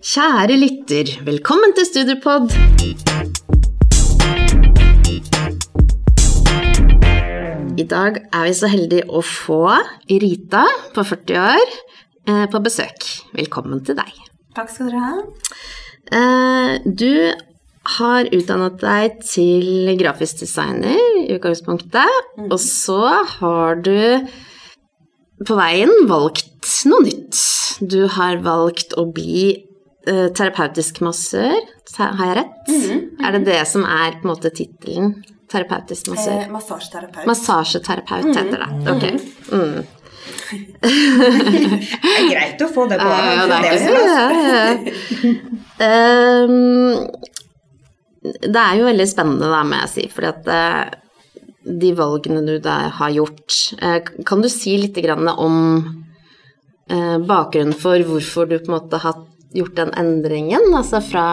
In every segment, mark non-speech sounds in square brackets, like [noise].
Kjære lytter, velkommen til Studiopod. I dag er vi så heldige å få Rita på 40 år eh, på besøk. Velkommen til deg. Takk skal dere ha. Eh, Du har utdannet deg til grafisk designer i utgangspunktet, og så har du på veien valgt noe nytt. Du har valgt å bli terapeutisk massør, har jeg rett? Er det det som er på en måte tittelen? Terapeutisk massør? Eh, massasjeterapeut. Massasjeterapeut heter det. Ok. Mm. [laughs] Det er greit å få det på. Ja, det er ikke så ja, ja. Ehm, Det er jo veldig spennende, da, må jeg si, fordi at eh, de valgene du da har gjort eh, Kan du si litt om eh, bakgrunnen for hvorfor du på en måte har gjort den endringen? Altså fra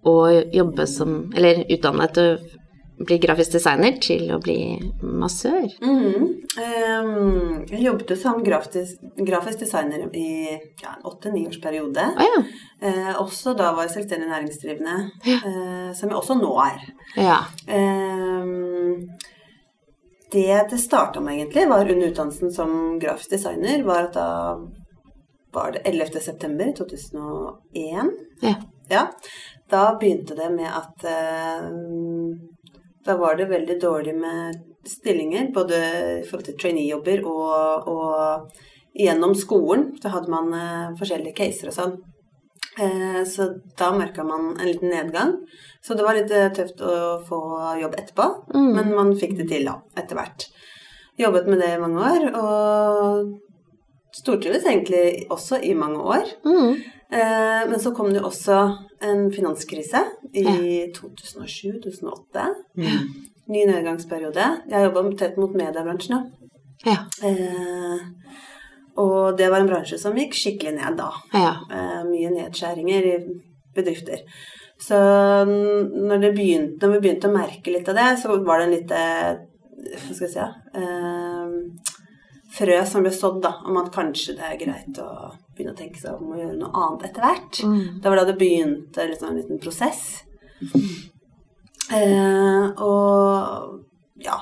å jobbe som Eller utdannet til å bli grafisk designer til å bli massør? Mhm. Um, jeg jobbet som grafisk, grafisk designer i ja, en åtte-ni års periode. Ja. uh, også da var jeg selvstendig næringsdrivende, eh, som jeg også nå er. ja. Um, det det starta med, egentlig, var under utdannelsen som grafisk designer, var at da var det 11. september 2001. ja. Ja, da begynte det med at eh, Da var det veldig dårlig med stillinger, både i forhold til trainee-jobber og, og gjennom skolen. Så hadde man eh, forskjellige caser og sånn. Eh, så da merka man en liten nedgang. Så det var litt eh, tøft å få jobb etterpå, Mm. men man fikk det til da, etter hvert. Jobbet med det i mange år, og stortrives egentlig også i mange år. Mm. Eh, men så kom det jo også en finanskrise i 2007-2008. Ny nedgangsperiode. Jeg jobba tett mot mediebransjen. ja. Eh, og det var en bransje som gikk skikkelig ned da. ja. Eh, mye nedskjæringer i bedrifter. Så når, det begynte, når vi begynte å merke litt av det, så var det en lite Hva skal jeg si ja, eh, Frø som ble sådd, da, om at kanskje det er greit å begynne å tenke seg om å gjøre noe annet etter hvert. Mm. Det var da det begynte liksom, en liten prosess. Eh, og ja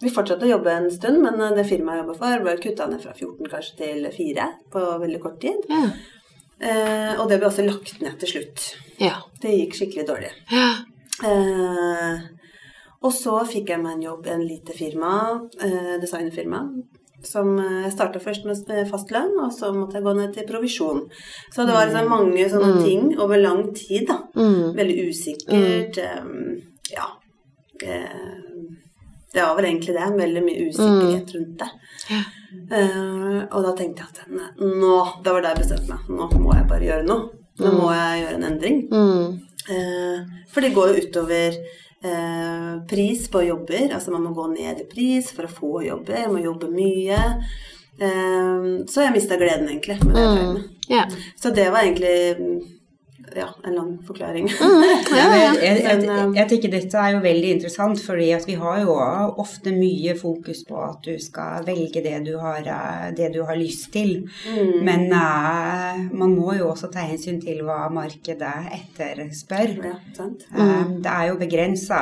Vi fortsatte å jobbe en stund, men det firmaet jeg jobber for, ble kutta ned fra 14 kanskje til 4 på veldig kort tid. ja. Eh, og det ble også lagt ned til slutt. ja. Det gikk skikkelig dårlig. ja. Eh, og så fikk jeg meg en jobb i en lite firma, eh, designfirma. Som eh, jeg starta først med eh, fast lønn, og så måtte jeg gå ned til provisjon. Så det var liksom mange sånne ting over lang tid, da. Mm. Veldig usikkert. Mm. ja. Eh, det var vel egentlig det. Veldig mye usikkerhet rundt det. Ja. Eh, og da tenkte jeg at nå, det var da jeg bestemte meg. Nå må jeg bare gjøre noe. Nå må jeg gjøre en endring. Mm. Eh, for det går jo utover eh, pris på jobber. Altså man må gå ned i pris for å få jobber. Man må jobbe mye. Eh, så jeg mista gleden, egentlig, med det jeg drev med. Så det var egentlig mm, ja, en lang forklaring. [laughs] Ja, ja. jeg, jeg, jeg, eh, jeg tenker dette er jo veldig interessant, fordi at vi har jo ofte mye fokus på at du skal velge det du har, eh, det du har lyst til. Mm. Men uh, man må jo også ta hensyn til hva markedet etterspør. Ja, sant? Eh, Det er jo begrensa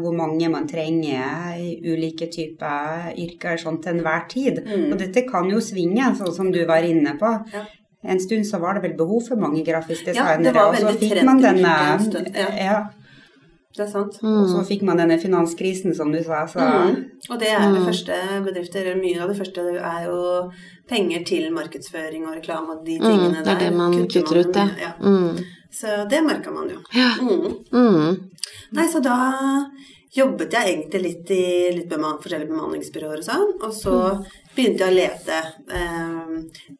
hvor mange man trenger i ulike typer yrker sånn til enhver tid. Og dette kan jo svinge, sånn som du var inne på. Ja. En stund så var det vel behov for mange grafiske Ja, det designere, var og så fikk man denne en stund, ja. ja, Det er sant. og så fikk man denne finanskrisen, som du sa. Så Mm. Og det er det første bedrifter eller Mye av det første er jo penger til markedsføring og reklame og de tingene Mm, det er der. det man kutter ut, det. ja. Mm. Så det merka man jo. Ja. Mm. Mm. Nei, så da jobbet jeg egentlig litt i litt beman forskjellige bemanningsbyråer og sånn, og så begynte jeg å lete. Eh,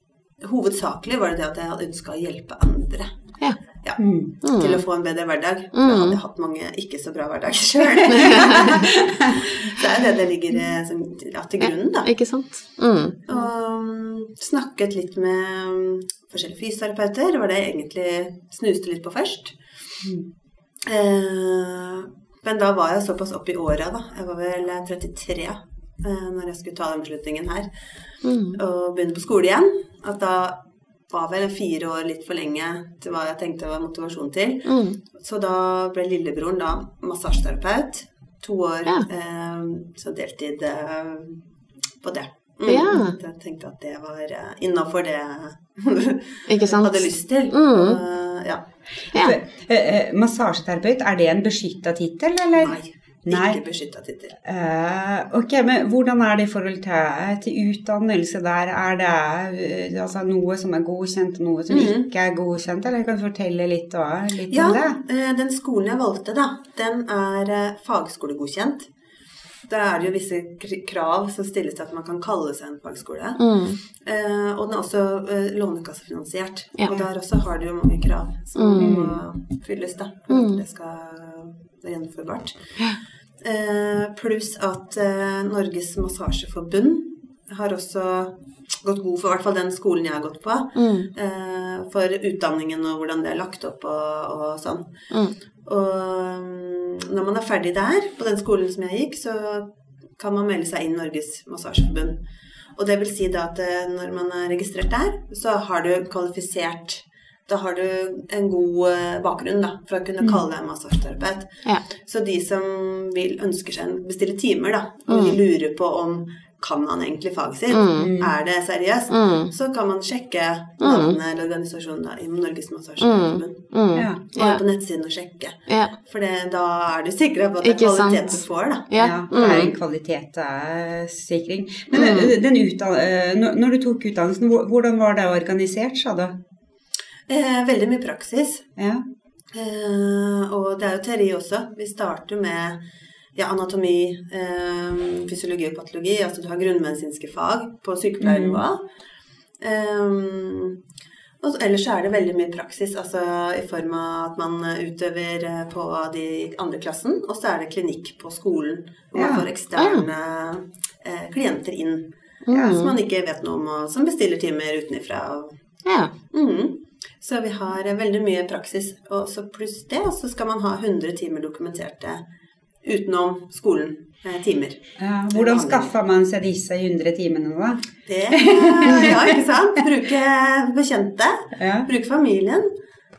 hovedsakelig var det det at jeg hadde ønska å hjelpe andre. Ja. Ja, Mm. Til å få en bedre hverdag. For Mm. jeg hadde hatt mange ikke så bra hverdager sjøl. [laughs] så er det det ligger eh, som, ja, til grunnen, da. Ikke sant? Mm. Og mm, snakket litt med mm, forskjellige fysioterapeuter. Det var det jeg egentlig snuste litt på først. Eh, men da var jeg såpass opp i åra, da. Jeg var vel 33 eh, når jeg skulle ta den beslutningen her. Mm. Og begynne på skole igjen. At da var vel fire år litt for lenge til hva jeg tenkte var motivasjon til. Mm. Så da ble lillebroren da massasjeterapeut. To år, Ja. eh, så deltid eh, på det. Mm. Ja. Jeg tenkte at det var eh, innafor det Ikke jeg sant? hadde lyst til. Mm. Uh, ja. Ja. Eh, eh, Massasjeterapeut, er det en beskytta tittel, eller? Nei. Nei. Ikke beskytta tittel. Uh, ok, men hvordan er det i forhold til, til utdannelse der? Er det eh, altså, noe som er godkjent, og noe som Mhm. ikke er godkjent? Eller kan du fortelle litt, da, litt Ja, om det? eh, den skolen jeg valgte, da, den er uh, fagskolegodkjent. Da er det jo visse krav som stilles til at man kan kalle seg en fagskole. Mm. Eh, og den er også lånekassefinansiert. Ja. Og der også har du jo mange krav som Mm. må fylles da, for at det skal gjennomførbart. Eh, pluss at eh, Norges Massasjeforbund har også gått god for, i hvert fall den skolen jeg har gått på, Mm. eh, for utdanningen og hvordan det er lagt opp og, og sånn. Mm. Og mm, når man er ferdig der, på den skolen som jeg gikk, så kan man melde seg inn Norges Massasjeforbund. Og det vil si da at når man er registrert der, så har du kvalifisert Da har du en god eh, bakgrunn da, for å kunne kalle deg massasjeterapeut. Ja. Så de som vil ønsker seg en bestille timer, da, og de lurer på om kan han egentlig faget sitt, Mm. er det seriøst, Mm. så kan man sjekke navnet eller organisasjonen da, i Norges Massasjeforbund. Mm. Ja. Bare Ja. på nettsiden og sjekke. Ja. For det, da er du sikra på at det er kvalitet du får, da. Ja. Det er en Mm. kvalitetssikring. Men eh, den når når du tok utdannelsen, hvordan var det organisert, sa du? Eh, veldig mye praksis. Ja. Eh, og det er jo teori også. Vi starter med ja, anatomi, eh, fysiologi og patologi. Altså du har grunnmedisinske fag på sykepleiernivå. Eh, og så- ellers er det veldig mye praksis, altså i form av at man utøver eh, på de andre klassen, og så er det klinikk på skolen, hvor Ja. man får eksterne eh, klienter inn. Ja. Som man ikke vet noe om, og som bestiller timer utenfra. Ja. Mhm. Så vi har eh, veldig mye praksis, og så pluss det, så skal man ha 100 timer dokumenterte utenom skolen. Eh, timer. Ja, hvordan skaffa man seg disse 100 timene, da? Det Ja, ikke sant? Bruke bekjente. Ja. Bruke familien,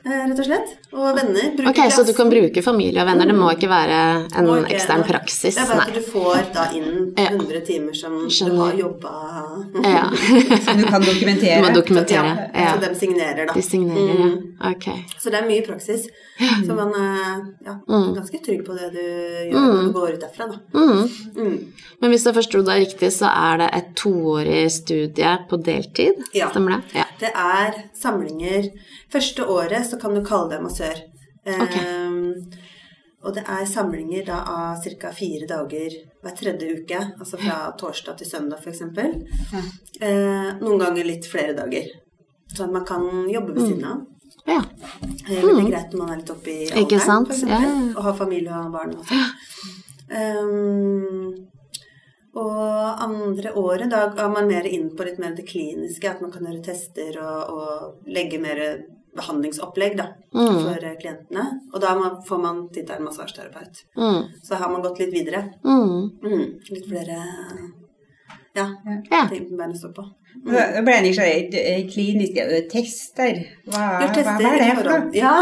eh, rett og slett. Og venner. Bruke Ok, så du kan bruke familie og venner, det må ikke være en ikke- ekstern praksis? Det er bare at du får da inn Ja. 100 timer som du har jobba Ja. [laughs] Som du kan dokumentere? Du må dokumentere. Ja, Ja. Så de signerer, da. De signerer, Mm. ja. Ok. Så det er mye praksis. Så man er ja, er ganske trygg på det du gjør når du går ut derfra, da. Mm. Mm. Men hvis jeg forsto deg riktig, så er det et toårig studie på deltid? Ja. Stemmer det? Ja. Det er samlinger Første året så kan du kalle deg massør. Okay. Um, og det er samlinger da av ca. fire dager hver tredje uke. Altså fra torsdag til søndag, f.eks. Ja. Uh, noen ganger litt flere dager. Sånn at man kan jobbe ved siden av. ja. Det er veldig greit når man er litt oppe i alderen, Ja, ja. og har familie og barn og sånn. Um, og andre året, da er man mer inn på litt mer det kliniske, at man kan gjøre tester og, og legge mer behandlingsopplegg da, Mm. for eh, klientene. Og da får man tittelen massasjeterapeut. Mm. Så har man gått litt videre. Mm. Mm, litt flere ja, Ja. ting beina står på. på. Da ble jeg nysgjerrig. Kliniske tester, hva, hva, tester hva er det for noe? Ja.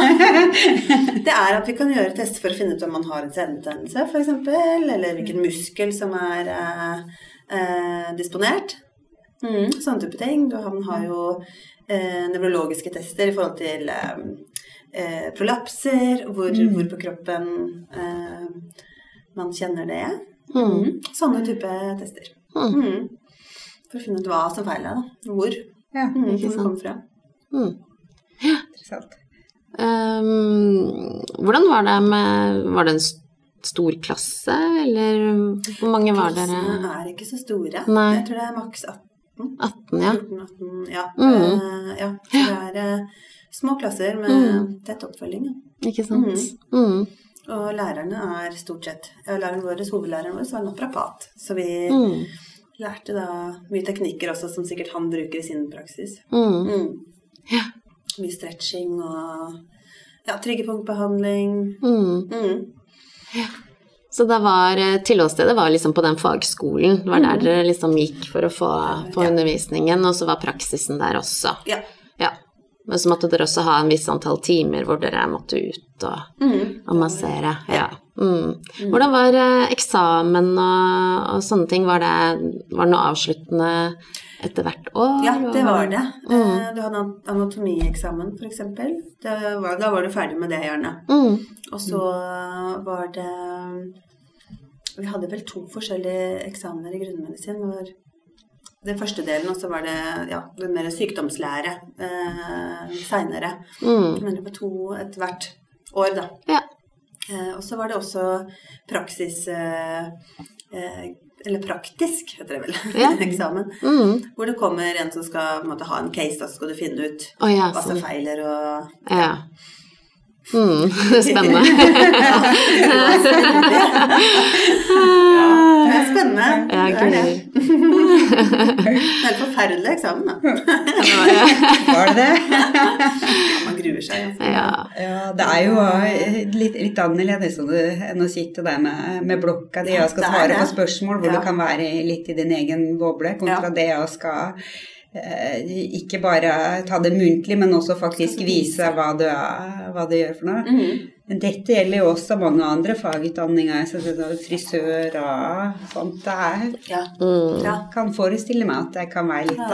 [laughs] Det er at vi kan gjøre tester for å finne ut om man har en senebetennelse, f.eks., eller hvilken muskel som er eh, eh, disponert. Mm, sånne type ting. Du han har jo nevrologiske tester i forhold til eh, eh, prolapser, hvor, hvor på kroppen eh, man kjenner det. Mm. Mm, sånne type tester. Mm. Mm. For å finne ut hva som feiler deg, da. Hvor. Ja, Mm, hvor Ikke det sant. kommer fra. Mm. interessant. Um, hvordan var det med Var det en stor klasse, eller hvor mange var dere? Klassene er ikke så store. Nei. Jeg tror det er maks 18. 18, ja. 14-18, ja. Mm. Eh, ja. Det er eh, små klasser med tett oppfølging. Ja. Ikke sant? Mm. Og lærerne er stort sett ja, Læreren vår, hovedlæreren vår var naprapat. Så vi Mm. lærte da mye teknikker også som sikkert han bruker i sin praksis. Mm. Mm. Ja. Mye stretching og ja, triggerpunktbehandling. Mm. Mm. Så det var, eh, tilholdsstedet var liksom på den fagskolen. Det var der dere liksom gikk for å få, få undervisningen, og så var praksisen der også. Ja. Ja. Men så måtte dere også ha en viss antall timer hvor dere måtte ut og, Mm. og massere. Ja. Mm. Hvordan var eh, eksamen og, og sånne ting? Var det, var det noe avsluttende etter hvert år? Ja, det var det. Mm. Eh, Du hadde anatomieksamen, f.eks. Da var du ferdig med det, gjerne. Mm. Og så var det Vi hadde vel to forskjellige eksamener i grunnmedisin. Det var den første delen, og så var det ja, den mer sykdomslære eh, seinere. Mm. Men det var to etter hvert år, da. Ja. Eh, og så var det også praksis eh, eh, Eller praktisk, heter det vel, [laughs] Ja. eksamen. Mm. Hvor det kommer en som skal på en måte, ha en case, da så skal du finne ut oh, ja, hva som sånn. feiler og Ja. Mm. [laughs] [laughs] Spennende. Det er spennende. Ja, det er det. gøy. Det er en forferdelig eksamen, da. Var det det? Gruer seg. Ja. Ja, det er jo litt, litt annerledes enn å- sitte der med, med blokka di og skal svare på spørsmål hvor Ja. du kan være litt i din egen boble, kontra Ja. det å skal ikke bare ta det muntlig, men også faktisk vise hva du, er, hva du gjør for noe. Mm Men dette gjelder jo også mange andre fagutdanninger, så er frisør og sånt. Det er, Ja. Mm. ja. kan forestille meg at det kan være litt, Ja,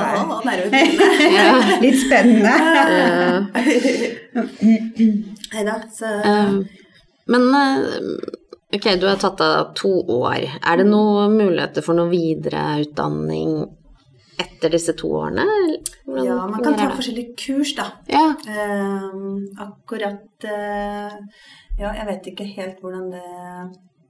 eh. Ja. litt spennende. Eh, Nei da, så eh, men eh, ok, du har tatt deg to år. Er det noen muligheter for noe videreutdanning etter disse to årene? hvordan Ja, man kan ta forskjellige kurs, da. Ja. Ehm, akkurat eh, Ja, jeg vet ikke helt hvordan det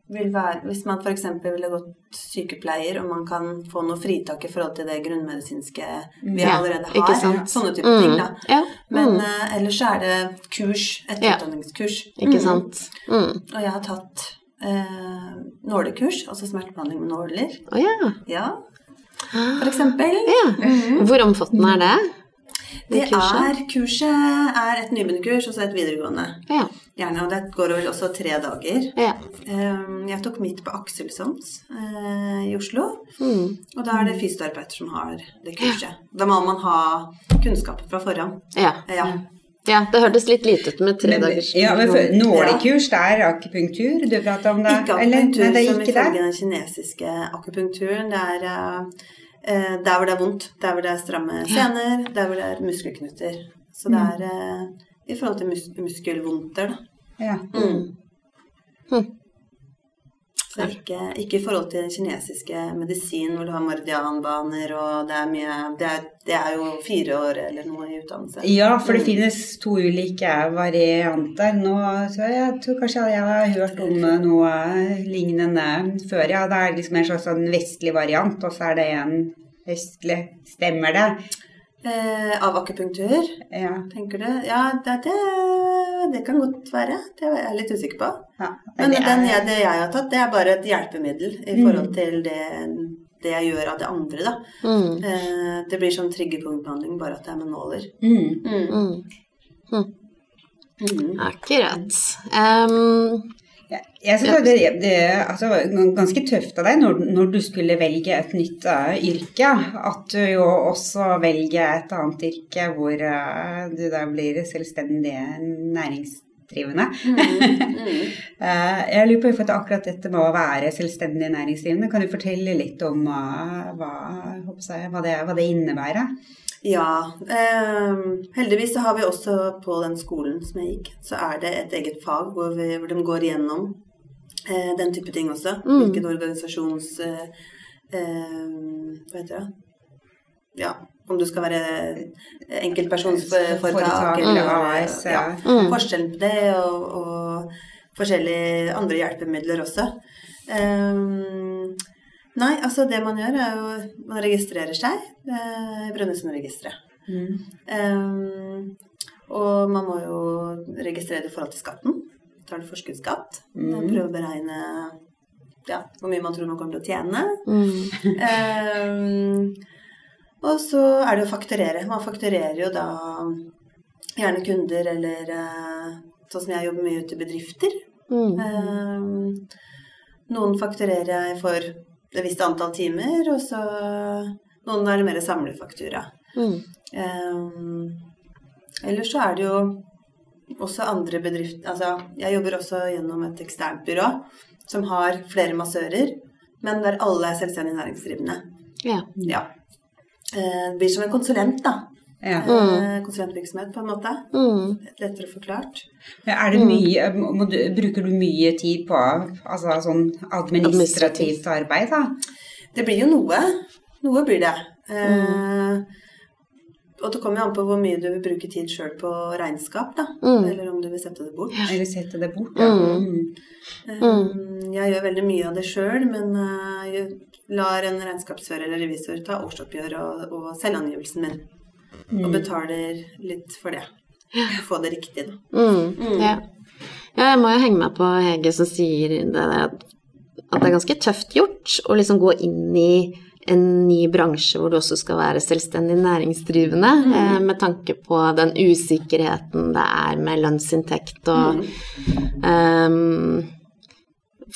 vil være Hvis man f.eks. ville gått sykepleier, og man kan få noe fritak i forhold til det grunnmedisinske vi Ja, allerede har. Sånne type ting, Mm. da. Ja. Men mm. eh, ellers er det kurs, etterutdanningskurs. Ikke Mm. sant. Mm. Og jeg har tatt eh, nålekurs, altså smertebehandling med nåler. Ja, ja. Ja, eksempel. ja. Hvor omfattende er det? Det kurset? er kurset er et nybegynnerkurs og så et videregående. Ja. Gjerne, og det går vel også tre dager. ja. Um, Jeg tok mitt på Akselssons eh, i Oslo. Mm. Og da er det fysioterapeuter som har det kurset. Da må man ha kunnskap fra forhånd. ja. Ja. Ja, det hørtes litt lite ut med tre Men, dagers ja, men for, nålekurs, det er akupunktur du prater om det? Ikke Eller? akupunktur Nei, det er som ikke ifølge den kinesiske akupunkturen. Det er eh, eh, der hvor det er vondt, der hvor det er stramme sener, der hvor det er muskelknuter. Så det er uh, i forhold til mus muskelvondter, da. Ja. Mm. Så ikke, ikke i forhold til den kinesiske medisin hvor du har mardianbaner og det er mye Det er, det er jo fire år eller noe i utdannelse. ja, for det finnes to ulike varianter. Nå, så jeg tror kanskje jeg har hørt om noe lignende før. Ja, det er liksom en slags sånn vestlig variant, og så er det en østlig. Stemmer det? Eh, av akupunktur, Ja. tenker du? Ja, det, det, det kan godt være. Det er jeg litt usikker på. ja. Men det den er- jeg, det jeg har tatt, det er bare et hjelpemiddel i Mm. forhold til det, det jeg gjør av det andre, da. Mm. Eh, det blir sånn triggerpunktbehandling, bare at det er med nåler. Mm. Mm. Mm. Mm. Akkurat. Um, Jeg synes det, det altså, var ganske tøft av deg når, når du skulle velge et nytt uh, yrke. At du jo også velger et annet yrke hvor uh, du da blir selvstendig næringsdrivende. Mm. [laughs] Eh, jeg lurer på for at akkurat dette med å være selvstendig næringsdrivende, kan du fortelle litt om hva, hva, det, hva det innebærer? Ja. Eh, heldigvis så har vi også på den skolen som jeg gikk, så er det et eget fag hvor, vi, hvor de går igjennom eh, den type ting også. Mm. Hvilken organisasjons... Eh, eh, hva heter det? Ja, om du skal være enkeltpersonsforetak Foretak eller AS, ja. Mm. Forskjellen på det og, og forskjellige andre hjelpemidler også. Ehm, nei, altså det man gjør er jo Man registrerer seg eh, i Brønnøysundregisteret. Mm. Um, og man må jo registrere det i forhold til skatten. Betaler forskuddsskatt. Mm. Prøve å beregne ja, hvor mye man tror man kommer til å tjene. mm. um, og så er det å fakturere. Man fakturerer jo da gjerne kunder eller eh, sånn som jeg jobber mye ute i bedrifter. Mm. Um, noen fakturerer jeg for et visst antall timer, og så noen er det mer samlefaktura. Mm. Um, Ellers så er det jo også andre bedrifter Altså, jeg jobber også gjennom et eksternt byrå som har flere massører, men der alle er selvstendig næringsdrivende. Ja. Ja. Uh, Det blir som en konsulent, da. Ja. Mm. Konsulentvirksomhet, på en måte. Mm. Lettere forklart. Men Er det mye, må du, bruker du mye tid på altså, sånn administrativt arbeid, da? Det blir jo noe. Noe blir det. Eh, og det kommer jo an på hvor mye du vil bruke tid sjøl på regnskap, da. Mm. Eller om du vil sette det bort. Eller sette det bort? Ja. Mm. Mm. Eh, Jeg gjør veldig mye av det sjøl, men eh, jeg lar en regnskapsfører eller revisor ta årsoppgjør og, og selvangivelsen min. Og betaler litt for det. Få det riktig, da. Mm. Ja. ja, jeg må jo henge meg på Hege som sier det, at det er ganske tøft gjort å liksom gå inn i en ny bransje hvor du også skal være selvstendig næringsdrivende, eh, med tanke på den usikkerheten det er med lønnsinntekt og ehm,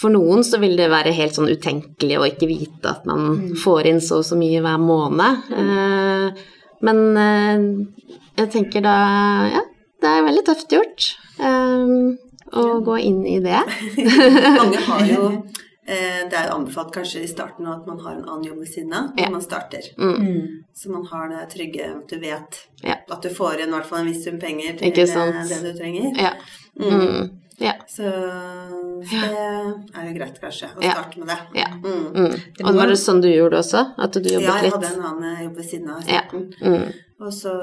For noen så vil det være helt sånn utenkelig å ikke vite at man får inn så og så mye hver måned. Eh, men eh, jeg tenker da Ja, det er veldig tøft gjort um, å gå inn i det. [laughs] Mange [laughs] har jo eh, Det er jo anbefalt kanskje i starten at man har en annen jobb ved siden av når Ja. man starter. Mm. Så man har det trygge at du vet Ja. at du får inn i hvert fall en viss sum penger til det, du trenger. Ja. Mm. Ja. Så, så det er jo greit kanskje å starte med det. Ja. Mm. Mm. Og var det sånn du gjorde også? At du Ja, jeg hadde en annen jobb ved siden av Ja. starten. Mm. Og så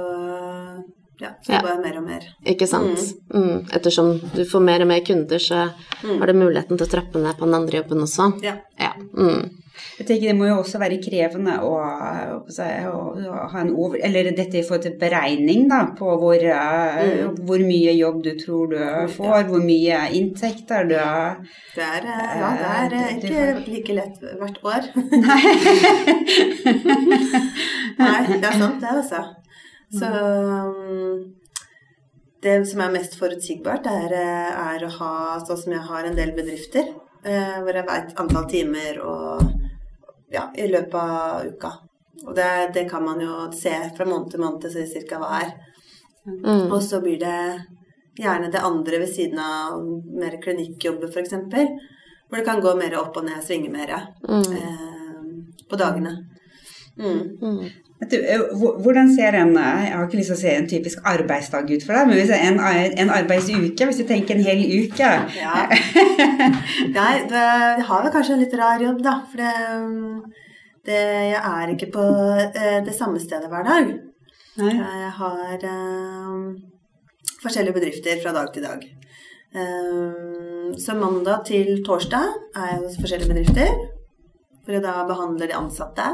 ja, så Ja. bare jeg mer og mer. Ikke sant? Mm. Ettersom du får mer og mer kunder, så har du muligheten til å trappe ned på den andre jobben også. Ja. Ja. Mm. Jeg tenker Det må jo også være krevende å, å, å, å ha en over... Eller dette i forhold til beregning, da, på hvor, eh, hvor mye jobb du tror du får, hvor mye inntekter du Det er, eh, ja, det er eh, Eh, ikke like lett hvert år. [laughs] Nei, det er sant det, altså. Så um, det som er mest forutsigbart, er, eh, er å ha sånn som jeg har en del bedrifter, eh, hvor jeg veit antall timer og ja, i løpet av uka. Og det, det kan man jo se fra måned til måned så cirka hva er. Mm. Og så blir det gjerne det andre ved siden av mer klinikkjobber, f.eks. Hvor det kan gå mer opp og ned, svinge mer Mm. eh, på dagene. Mm. Du, eh, Hvordan ser en eh, Jeg har ikke lyst til å se en typisk arbeidsdag ut for deg, men hvis det er en, en arbeidsuke, hvis du tenker en hel uke Ja. [laughs] Nei, det, jeg har vel kanskje en litt rar jobb, da. For det, det, jeg er ikke på eh, det samme stedet hver dag. Nei. Jeg har um, forskjellige bedrifter fra dag til dag. Um, så mandag til torsdag er jeg hos forskjellige bedrifter. For jeg da behandler de ansatte.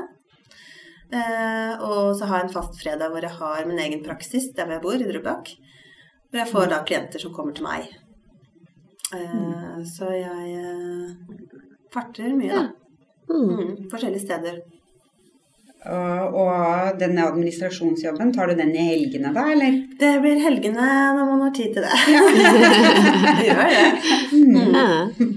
Eh, og så har jeg en fast fredag hvor jeg har min egen praksis der hvor jeg bor, i Drøbak. Hvor jeg får da klienter som kommer til meg. Eh, så jeg eh, farter mye, da. Mm. Mm, forskjellige steder. Og, og denne administrasjonsjobben, tar du den i helgene da, eller? Det blir helgene når man har tid til det. [laughs] det gjør det. Mm.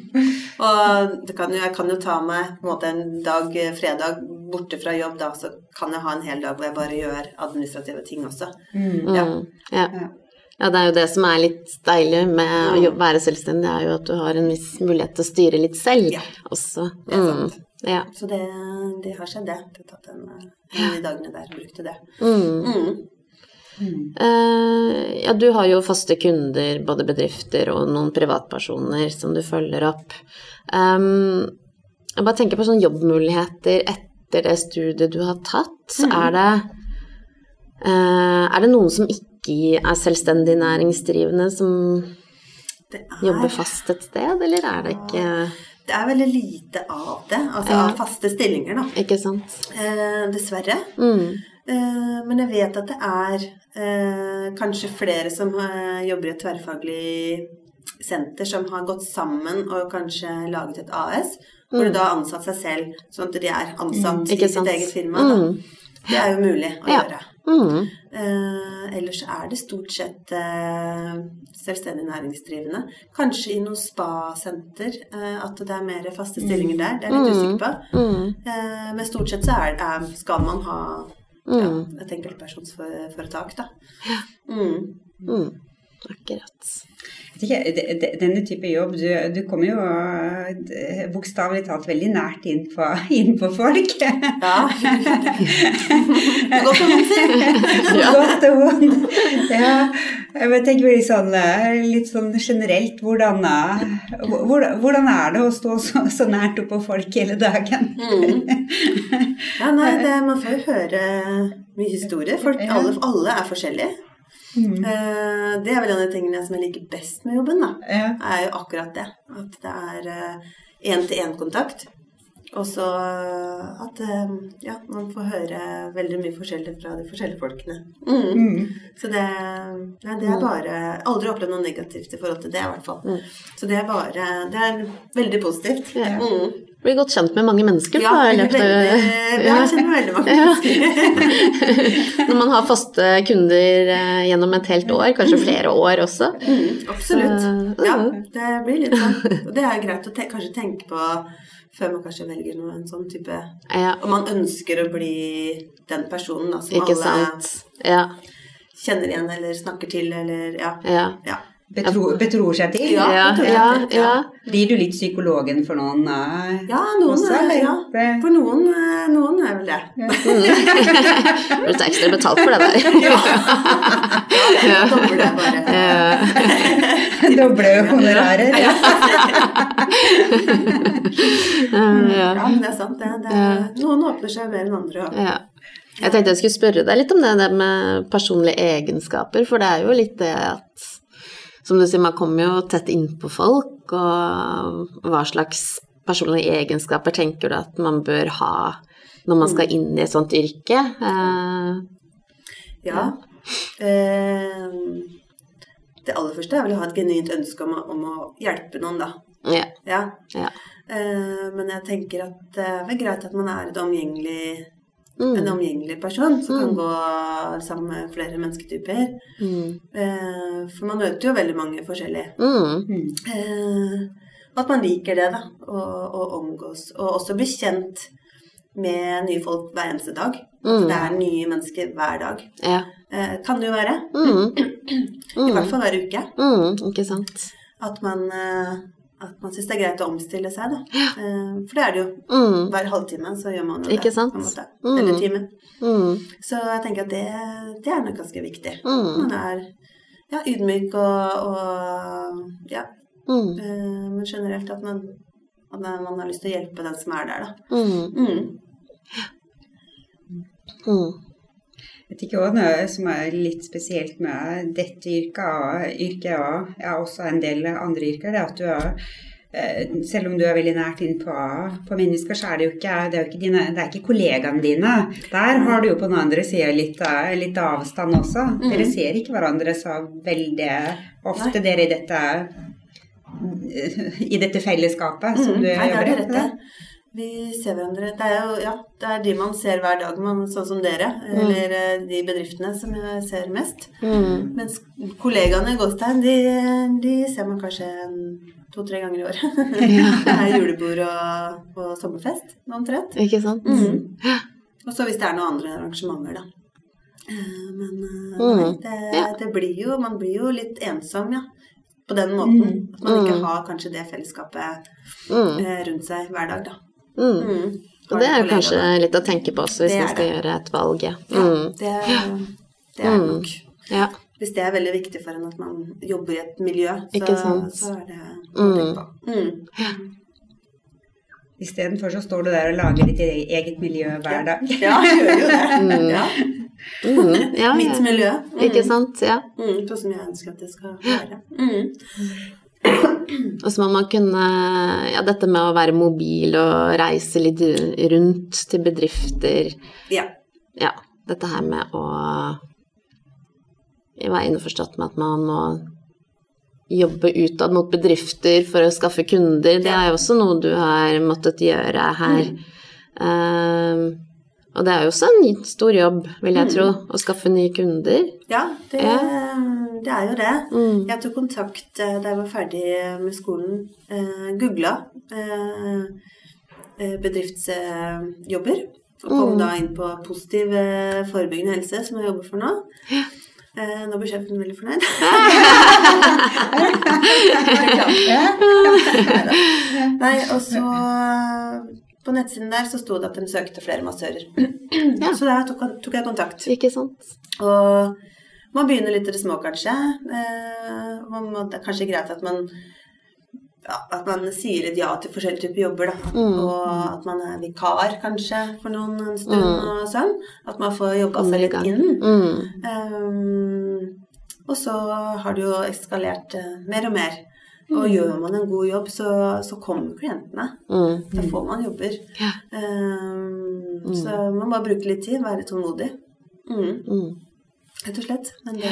Og det kan jo, jeg kan jo ta meg på en, måte en dag, eh, fredag, borte fra jobb, da, så kan jeg ha en hel dag hvor jeg bare gjør administrative ting også. Mm. Ja. Mm. Ja. ja, det er jo det som er litt deilig med å jobbe, være selvstendig, er jo at du har en viss mulighet til å styre litt selv Ja. også. Det er Mm. sant. Ja. Så det, det har skjedd, det. Jeg har tatt en, eh, en av de dagene der og brukte det. Mm. Mm. Mm. Eh, ja, du har jo faste kunder, både bedrifter og noen privatpersoner som du følger opp. Um, jeg bare tenker på sånne jobbmuligheter etter det studiet du har tatt. Er det eh, Er det noen som ikke er selvstendig næringsdrivende, som er... jobber er, fast et sted, eller er det ikke det er veldig lite av det, altså Ja. av faste stillinger, da. Ikke sant? Eh, dessverre. Mm. Eh, men jeg vet at det er eh, kanskje flere som eh, jobber i et tverrfaglig senter som har gått sammen og kanskje laget et AS, hvor de da har ansatt seg selv, sånn at de er ansatt Mm. I sitt eget firma. Da. Mm. Det er jo mulig å Ja. gjøre. Mm. Eh, ellers er det stort sett eh, selvstendig næringsdrivende. Kanskje i noe spasenter eh, at det er mer faste stillinger der. Det er jeg litt Mm. usikker på. Mm. Eh, men stort sett så er, er, skal man ha ja, Mm. et enkeltpersonsforetak, da. Mm. Mm. Akkurat. Denne type jobb, du, du kommer jo eh, bokstavelig talt veldig nært inn på, [laughs] inn på folk. Ja. Godt og si. Godt vondt. Ja. Jeg tenker litt sånn, eh, litt sånn generelt, hvordan, eh, hvordan, hvordan er det å stå så, så nært oppå folk hele dagen? Mm. [laughs] Ja, nei, det, man får jo høre mye historie. Folk, alle, alle er forskjellige. Mm. Eh, Det er vel en av de tingene som jeg liker best med jobben, da. Ja. er jo akkurat det. At det er én-til-én-kontakt. Og så at eh, ja, man får høre veldig mye forskjellig fra de forskjellige folkene. Mm. Mm. Så det, nei, det er bare Aldri opplevd noe negativt i forhold til det, i hvert fall. Mm. Så det er bare Det er veldig positivt. Ja. Mm. Blir godt kjent med mange mennesker. Ja, da, veldig, løpet av- ja, jeg kjenner veldig mange mennesker. [laughs] Når man har faste kunder eh, gjennom et helt år, kanskje flere år også. Mm, absolutt. Så, Ja, ja. det blir litt sånn. Og det er greit å te kanskje tenke på før man kanskje velger noe, en sånn type Ja, Og man ønsker å bli den personen da, som ikke alle sant. Ja, kjenner igjen eller snakker til, eller ja. ja. Betro, betror seg til? Ja, Ja, det tror jeg ja, ja. ja. Blir du litt psykologen for noen? Uh, Ja, noen også, er ja. For noen, uh, noen er vel det. Blir [laughs] det ekstra betalt for det der? [laughs] Ja, da blir det bare [laughs] Doble honorarer? Ja. Men det er sant, det. det er, noen åpner seg mer enn andre. Ja. Jeg tenkte jeg skulle spørre deg litt om det, det med personlige egenskaper, for det er jo litt det at Som du sier, man kommer jo tett innpå folk, og hva slags personlige egenskaper tenker du at man bør ha når man skal inn i et sånt yrke? Eh, ja. Eh, det aller første er vel å ha et genuint ønske om å, om å hjelpe noen, da. ja. Ja. Ja. Eh, men jeg tenker at det er greit at man er et omgjengelig, Mm. en omgjengelig person som kan Mm. gå sammen med flere mennesketyper. Mm. Eh, for man møter jo veldig mange forskjellige. Mm. Eh, og at man liker det, da. Å omgås. Og også bli kjent med nye folk hver eneste dag. Mm. Det er nye mennesker hver dag. Ja. Eh, kan det jo være. Mm. [clears throat] I hvert fall hver uke. Mm. Ikke sant. At man, eh, at man syns det er greit å omstille seg, da. Ja. for det er det jo. Mm. Hver halvtime så gjør man jo Ikke det. sant? På en måte. Mm. Eller timen. Mm. Så jeg tenker at det, det er nok ganske viktig. Mm. Man er ja, ydmyk og, og ja, Mm. Eh, Men generelt at man, at man har lyst til å hjelpe den som er der, da. Mm. Mm. Mm. Jeg tenker også noe som er litt spesielt med dette yrket yrket og ja, også en del andre yrker, det er at du er eh, selv om du er veldig nært inn på, på mennesker, så er det jo ikke, det er ikke, dine, det er ikke kollegaene dine. Der har du jo på den andre sida litt, eh, litt avstand også. Mm. Dere ser ikke hverandre så veldig ofte, Nei. dere i dette i dette fellesskapet som Mm. du Nei, det er jobber det i. Vi ser hverandre Det er jo ja, det er de man ser hver dag, man, sånn som dere. Eller eh, de bedriftene som jeg ser mest. Mm. Mens kollegaene i Gåstein, de, de ser man kanskje to-tre ganger i året. [laughs] det er julebord og, og sommerfest, omtrent. Ikke sant? Mm. Og så hvis det er noen andre arrangementer, da. Eh, Men eh, Mm. nei, det, det blir jo Man blir jo litt ensom, ja. På den måten. Mm. At man ikke Mm. har kanskje det fellesskapet Mm. rundt seg hver dag, da. Mm. Mm. Og det er jo kanskje litt å tenke på også hvis man skal det. gjøre et valg. Ja. Ja, Mm. det, det er Mm. nok ja. Hvis det er veldig viktig for en at man jobber i et miljø, så, så er det å Mm. tenke på. Mm. Istedenfor så står du der og lager ditt e- eget miljø hver dag. Ja, jeg gjør jo det. Mm. [laughs] Ja. Mm. ja, Mitt miljø. Mm. Ikke sant? Ja. Mm. Sånn som jeg ønsker at det skal være. Mm. [clears throat] Og så må man kunne Ja, dette med å være mobil og reise litt rundt til bedrifter. Ja. Ja, dette her med å være innforstått med at man må jobbe utad mot bedrifter for å skaffe kunder. Det er jo også noe du har måttet gjøre her. Um, og det er jo også en stor jobb, vil jeg Mm. tro, å skaffe nye kunder. Ja, det, Ja. Det er jo det. Mm. Jeg tok kontakt eh, da jeg var ferdig med skolen. Eh, Googla eh, eh, bedriftsjobber. Og kom da inn på positiv eh, forebyggende helse, som jeg jobber for nå. Eh, nå blir sjefen veldig fornøyd. [laughs] [laughs] Nei, og så På nettsiden der så sto det at de søkte flere massører. Ja. Så da tok, tok jeg kontakt. Ikke sant? Og man begynner litt i det små, kanskje. Eh, må, det er kanskje greit at man ja, at man sier litt ja til forskjellige typer jobber, da. Mm. Og at man er vikar, kanskje, for noen en stund Mm. og sånn. At man får jobba seg litt inn. Mm. Um, og så har det jo eskalert eh, mer og mer. Mm. Og gjør man en god jobb, så, så kommer klientene. Mm. Da får man jobber. Ja. Um, Mm. Så man må bare bruke litt tid, være tålmodig. Mm. Mm. Rett og slett. Men det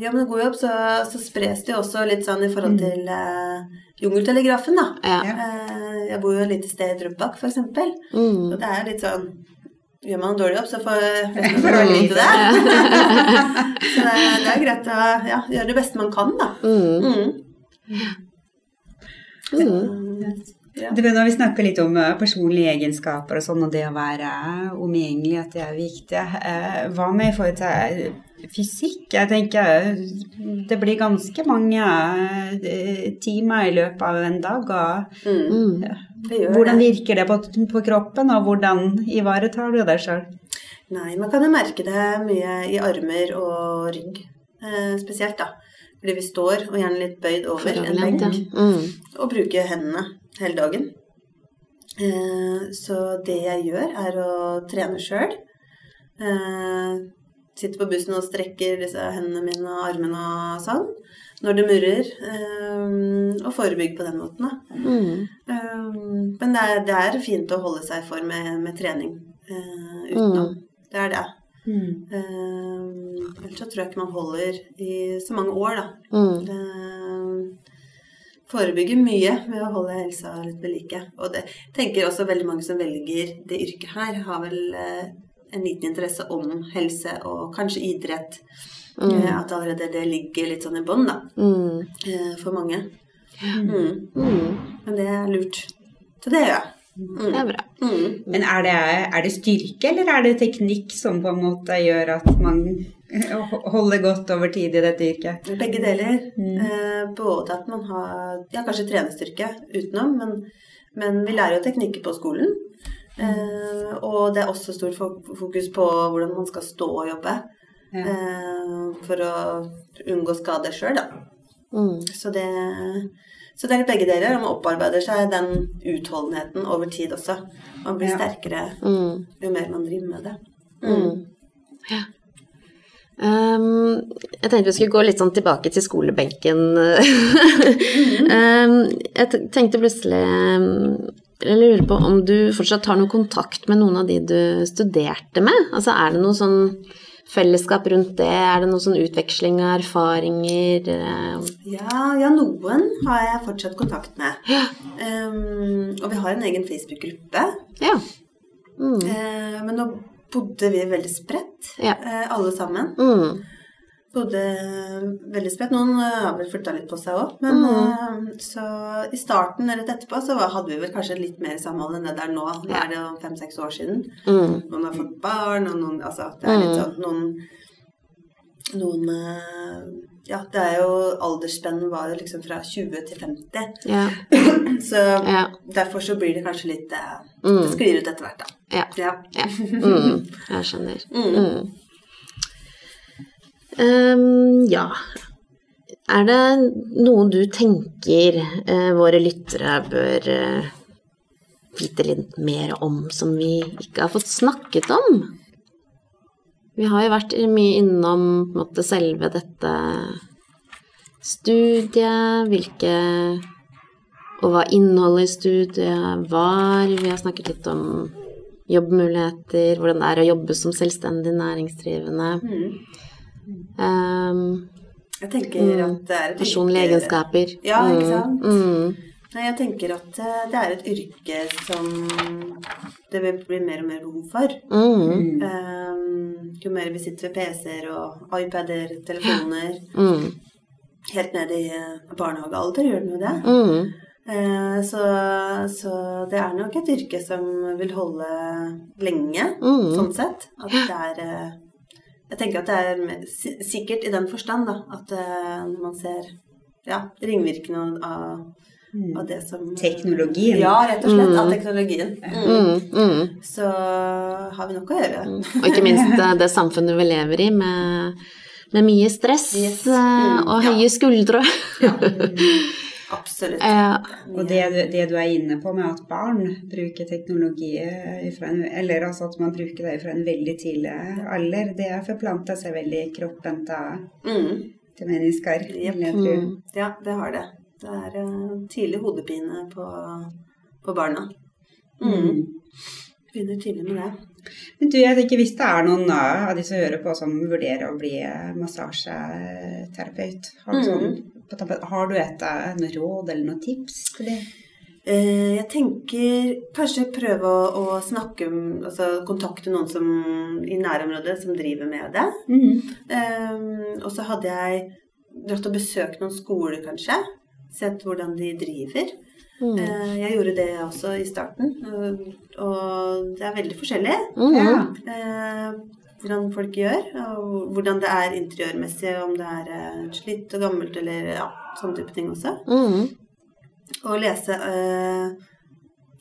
ja, men god jobb, så, så spres det jo også litt sånn i forhold til eh, Jungeltelegrafen, da. Ja. Eh, jeg bor jo et lite sted i Drøbak, eksempel. Mm. Og det er litt sånn Gjør man en dårlig jobb, så får [laughs] Får alle vite vite det. [laughs] så det, det er greit å ja, gjøre det beste man kan, da. Mm. Mm. Mm. Du vet, når vi snakker litt om eh, personlige egenskaper og sånn, og det å være omgjengelig, at det er viktig. eh, Hva med i forhold til fysikk? Jeg tenker det blir ganske mange eh, timer i løpet av en dag. Og Mm. Hvordan virker det på, på kroppen, og hvordan ivaretar du deg sjøl? Nei, man kan jo merke det mye i armer og rygg eh, spesielt, da. Fordi vi står, og gjerne litt bøyd over en benk, ja. Mm. og bruker hendene hele dagen. Eh, så det jeg gjør, er å trene sjøl. Eh, sitter på bussen og strekker disse hendene mine og armene og sånn. Når det murrer. Eh, og forebygge på den måten, da. Mm. Men det er, det er fint å holde seg i form med, med trening utenom. utenom. Det er det. Mm. ellers så tror jeg ikke man holder i så mange år, da. Forebygger mye med å holde helsa litt ved like. Og det tenker også veldig mange som velger det yrket her, har vel uh, en liten interesse om helse og kanskje idrett. Mm. at allerede det ligger litt sånn i bånn, da, Mm. uh, for mange. Mm. Mm. Men det er lurt. Så det gjør jeg. Det er bra. Mm. Men er det, er det styrke, eller er det teknikk som på en måte gjør at man holder godt over tid i dette yrket? Begge deler. Mm. Eh, både at man har ja, kanskje trenerstyrke utenom, men, men vi lærer jo teknikker på skolen. Eh, og det er også stort fokus på hvordan man skal stå og jobbe. Ja. Eh, for å unngå skade sjøl, da. Mm. Så det, så det er begge deler. og Man opparbeider seg den utholdenheten over tid også. Man blir Ja. sterkere Mm. jo mer man driver med det. Mm. Ja. Um, jeg tenkte vi skulle gå litt sånn tilbake til skolebenken. um, [laughs] jeg tenkte plutselig um, Jeg lurer på om du fortsatt har noe kontakt med noen av de du studerte med? Altså er det noe sånn fellesskap rundt det? Er det noe sånn utveksling av erfaringer? Um, Ja, ja, noen har jeg fortsatt kontakt med. Um, og vi har en egen Facebook-gruppe. ja. Mm. Uh, men nå bodde vi veldig spredt, Ja. eh, alle sammen. Mm. Bodde veldig spredt. Noen eh, har vel flytta litt på seg òg. Men Mm. eh, så i starten rett etterpå så hadde vi vel kanskje litt mer samhold enn det der nå. Nå er det jo fem-seks år siden. Mm. Noen har fått barn, og noen Altså, det er litt Mm. sånn Noen Noen eh, Ja, det er jo Aldersspennet var jo liksom fra 20 til 50. Ja. [clears throat] Så Ja. derfor så blir det kanskje litt Mm. Det sklir ut etter hvert, da. Ja. Ja. ja. Mm. Jeg skjønner. [laughs] Mm. Um, ja. Er det noe du tenker uh, våre lyttere bør uh, vite litt mer om som vi ikke har fått snakket om? Vi har jo vært mye innom måte, selve dette studiet, hvilke Og hva innholdet i studiet var. Vi har snakket litt om jobbmuligheter, hvordan det er å jobbe som selvstendig næringsdrivende. Mm. Um, Jeg tenker Mm. at det er et personlige egenskaper. Ja, ikke Mm, sant? Mm, Nei, jeg tenker at eh, det er et yrke som det vil bli mer og mer behov for. mm, Um, jo mer vi sitter ved PC-er og iPader, telefoner, [gasps] mm, helt ned i eh, barnehagealder, gjør den jo det. mm, Eh, så, så det er nok et yrke som vil holde lenge, Mm. sånn sett. At det er Jeg tenker at det er sikkert i den forstand, da, at eh, når man ser ja, ringvirkningene av, av det som Teknologien. Ja, rett og slett. Av Mm. teknologien. Mm. Mm, mm. Så har vi nok å gjøre. Og ikke minst eh, det samfunnet vi lever i med, med mye stress Yes. eh, Mm, og ja. høye skuldre. [laughs] Absolutt. Eh, Og det, du- det du er inne på med at barn bruker teknologi fra en, eller altså at man bruker det fra en veldig tidlig alder, det forplanter seg veldig i kroppen til, Mm. til mennesker. Yep. Mm. Ja, det har det. Det er eh, tidlig hodepine på, på barna. Mm. Begynner tidlig med det. Men du, jeg tenker hvis det er noen av de som hører på som vurderer å bli uh, massasjeterapeut, har du, Mm. sånn, på tampen. har du et uh, noe råd eller noen tips til det? Eh, Jeg tenker kanskje prøve å, å snakke Altså kontakte noen som i nærområdet som driver med det. Eh, og så hadde jeg dratt og besøkt noen skoler, kanskje. Sett hvordan de driver. Mm. Uh, jeg gjorde det også i starten. Og, og det er veldig forskjellig. Mm. Ja. Eh, hvordan folk gjør, og hvordan det er interiørmessig, om det er eh, slitt og gammelt eller ja, sånne type ting også. Mm. Og lese eh,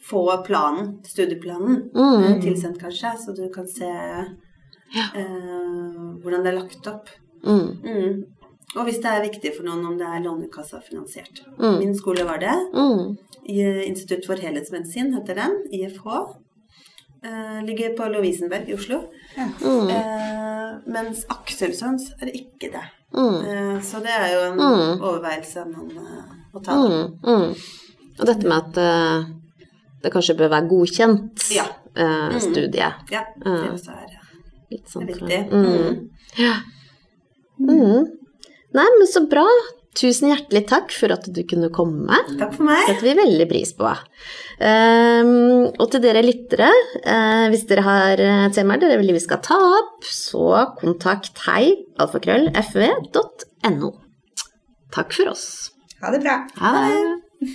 Få planen, studieplanen, Mm. eh, tilsendt kanskje, så du kan se eh, hvordan det er lagt opp. Mm. Mm. Og hvis det er viktig for noen om det er Lånekassa-finansiert. Mm. Min skole var det. Mm. I Institutt for helhetsmedisin heter den. IFH. Eh, ligger på Lovisenberg i Oslo. Mm. Eh, mens Akselsons er det ikke det. Mm. Eh, så det er jo en Mm. overveielse man eh, må ta. da. Mm. Mm. Og dette med at eh, det kanskje bør være godkjent Ja. eh, Mm. studie. Ja, det også er sånn er viktig. Mm. Mm. Ja. Mm. Nei, men så bra. Tusen hjertelig takk for at du kunne komme. Takk for meg. setter vi veldig pris på. Um, og til dere lyttere, uh, hvis dere har eh, temaer dere vil vi skal ta opp, så kontakt hei alfakrøll fv.no. Takk for oss. Ha det bra. Ha det.